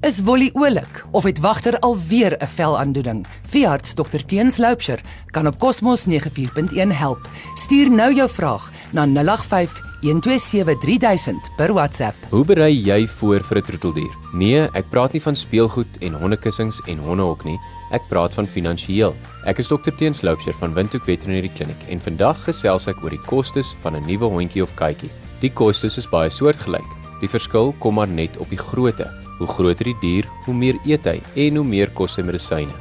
Is Wolly oulik of het wagter alweer 'n velaandoening? Veearts Dr Teens Loupsher kan op Cosmos 94.1 help. Stuur nou jou vraag na 085 1273000 per WhatsApp. Hoe berei jy voor vir 'n troeteldier? Nee, ek praat nie van speelgoed en hondekussings en hondehok nie. Ek praat van finansiëel. Ek is Dr Teens Loupsher van Windhoek Veterinary Clinic en vandag gesels ek oor die kostes van 'n nuwe hondjie of katjie. Die kostes is baie soortgelyk. Die verskil kom maar net op die grootte. Hoe groter die dier, hoe meer eet hy en hoe meer kos sy medisyne.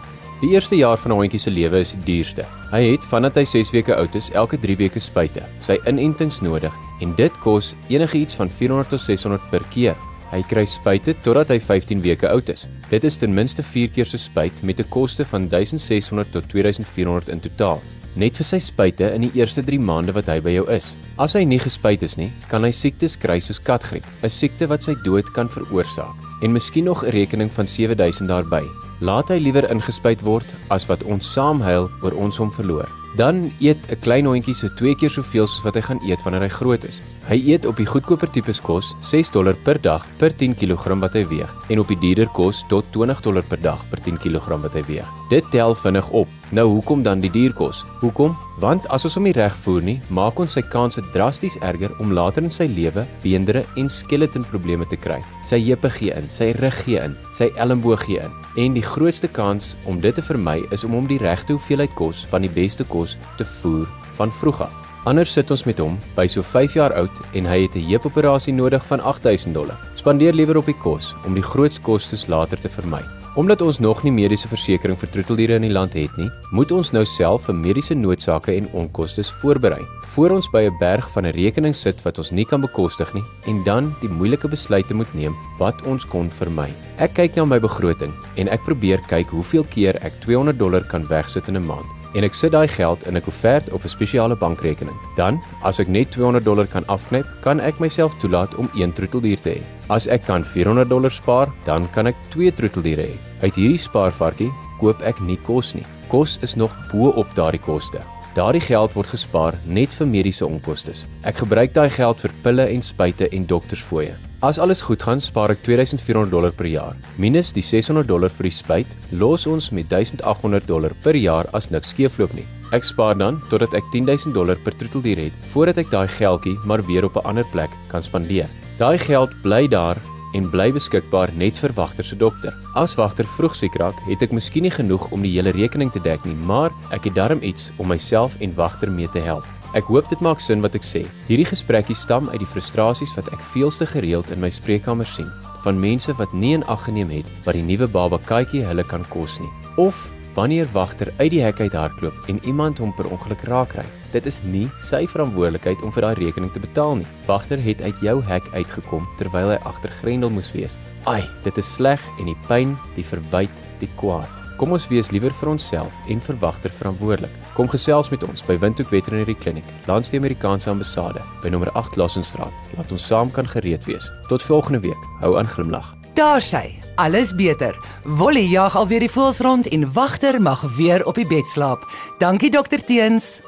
Die eerste jaar van 'n hondjie se lewe is die duurste. Hy het vandat hy 6 weke oud is, elke 3 weke spuite, sy inentings nodig en dit kos enigiets van 400 tot 600 per keer. Hy kry spuite totdat hy 15 weke oud is. Dit is ten minste 4 keer so spuit met 'n koste van 1600 tot 2400 in totaal net vir sy spuite in die eerste 3 maande wat hy by jou is. As hy nie gespuit is nie, kan hy siektes kry soos katgriep, 'n siekte wat sy dood kan veroorsaak en miskien nog 'n rekening van 7000 daarby. Laat hy liewer ingespuit word as wat ons saam huil oor ons hom verloor. Dan eet 'n klein hondjie so 2 keer soveel soos wat hy gaan eet wanneer hy groot is. Hy eet op die goedkoper tipes kos 6 dollar per dag per 10 kg wat hy weeg en op die dierder kos tot 20 dollar per dag per 10 kg wat hy weeg. Dit tel vinnig op. Nou hoekom dan die dierkos? Hoekom? Want as ons hom nie reg voer nie, maak ons sy kanse drasties erger om later in sy lewe beendere en skeletonprobleme te kry. Sy heupe gee in, sy rug gee in, sy elmboog gee in. En die grootste kans om dit te vermy is om hom die regte hoeveelheid kos van die beste kos te voer van vroeg af. Anders sit ons met hom by so 5 jaar oud en hy het 'n heupoperasie nodig van 8000 dollar. Spandeer liewer op die kos om die groot kostes later te vermy. Omdat ons nog nie mediese versekerings vir troeteldiere in die land het nie, moet ons nou self vir mediese noodsake en onkoste voorberei. Voor ons by 'n berg van 'n rekening sit wat ons nie kan bekostig nie en dan die moeilike besluite moet neem wat ons kon vermy. Ek kyk na my begroting en ek probeer kyk hoeveel keer ek 200 dollar kan wegsit in 'n maand en ek sit daai geld in 'n koevert of 'n spesiale bankrekening. Dan, as ek net 200 dollar kan afknyp, kan ek myself toelaat om een troeteldier te hê. As ek kan 400 dollar spaar, dan kan ek twee troeteldiere hê. Uit hierdie spaarvarkie koop ek nie kos nie. Kos is nog bo op daardie koste. Daardie geld word gespaar net vir mediese onkoste. Ek gebruik daai geld vir pille en spuite en doktersfooie. As alles goed gaan, spaar ek 2400 dollar per jaar. Minus die 600 dollar vir die spuit, los ons met 1800 dollar per jaar as niks skeefloop nie. Ek spaar dan totdat ek 10000 dollar per troeteldier het voordat ek daai geldjie maar weer op 'n ander plek kan spandeer. Daai geld bly daar en bly beskikbaar net vir wagter se dokter. As wagter vroeg siek raak, het ek miskien nie genoeg om die hele rekening te dek nie, maar ek het darm iets om myself en wagter mee te help. Ek hoop dit maak sin wat ek sê. Hierdie gesprekkie stam uit die frustrasies wat ek veelste gereeld in my spreekkamer sien van mense wat nie in ag geneem het wat die nuwe baba katjie hulle kan kos nie. Of wanneer wagter uit die hek uit hardloop en iemand hom per ongeluk raak ry. Dit is nie sy verantwoordelikheid om vir daai rekening te betaal nie. Wagter het uit jou hek uitgekom terwyl hy agter grendel moes wees. Ai, dit is sleg en die pyn, die verwyte, die kwaad. Kom ons wees liewer vir onsself en vir wagter verantwoordelik. Kom gesels met ons by Windhoek Veterinary Clinic, langs die Amerikaanse ambassade, by nommer 8 Lassenstraat. Laat ons saam kan gereed wees. Tot volgende week. Hou aan glimlag. Daar sê, alles beter. Wolly jag alweer die voels rond en wagter mag weer op die bed slaap. Dankie dokter Teens.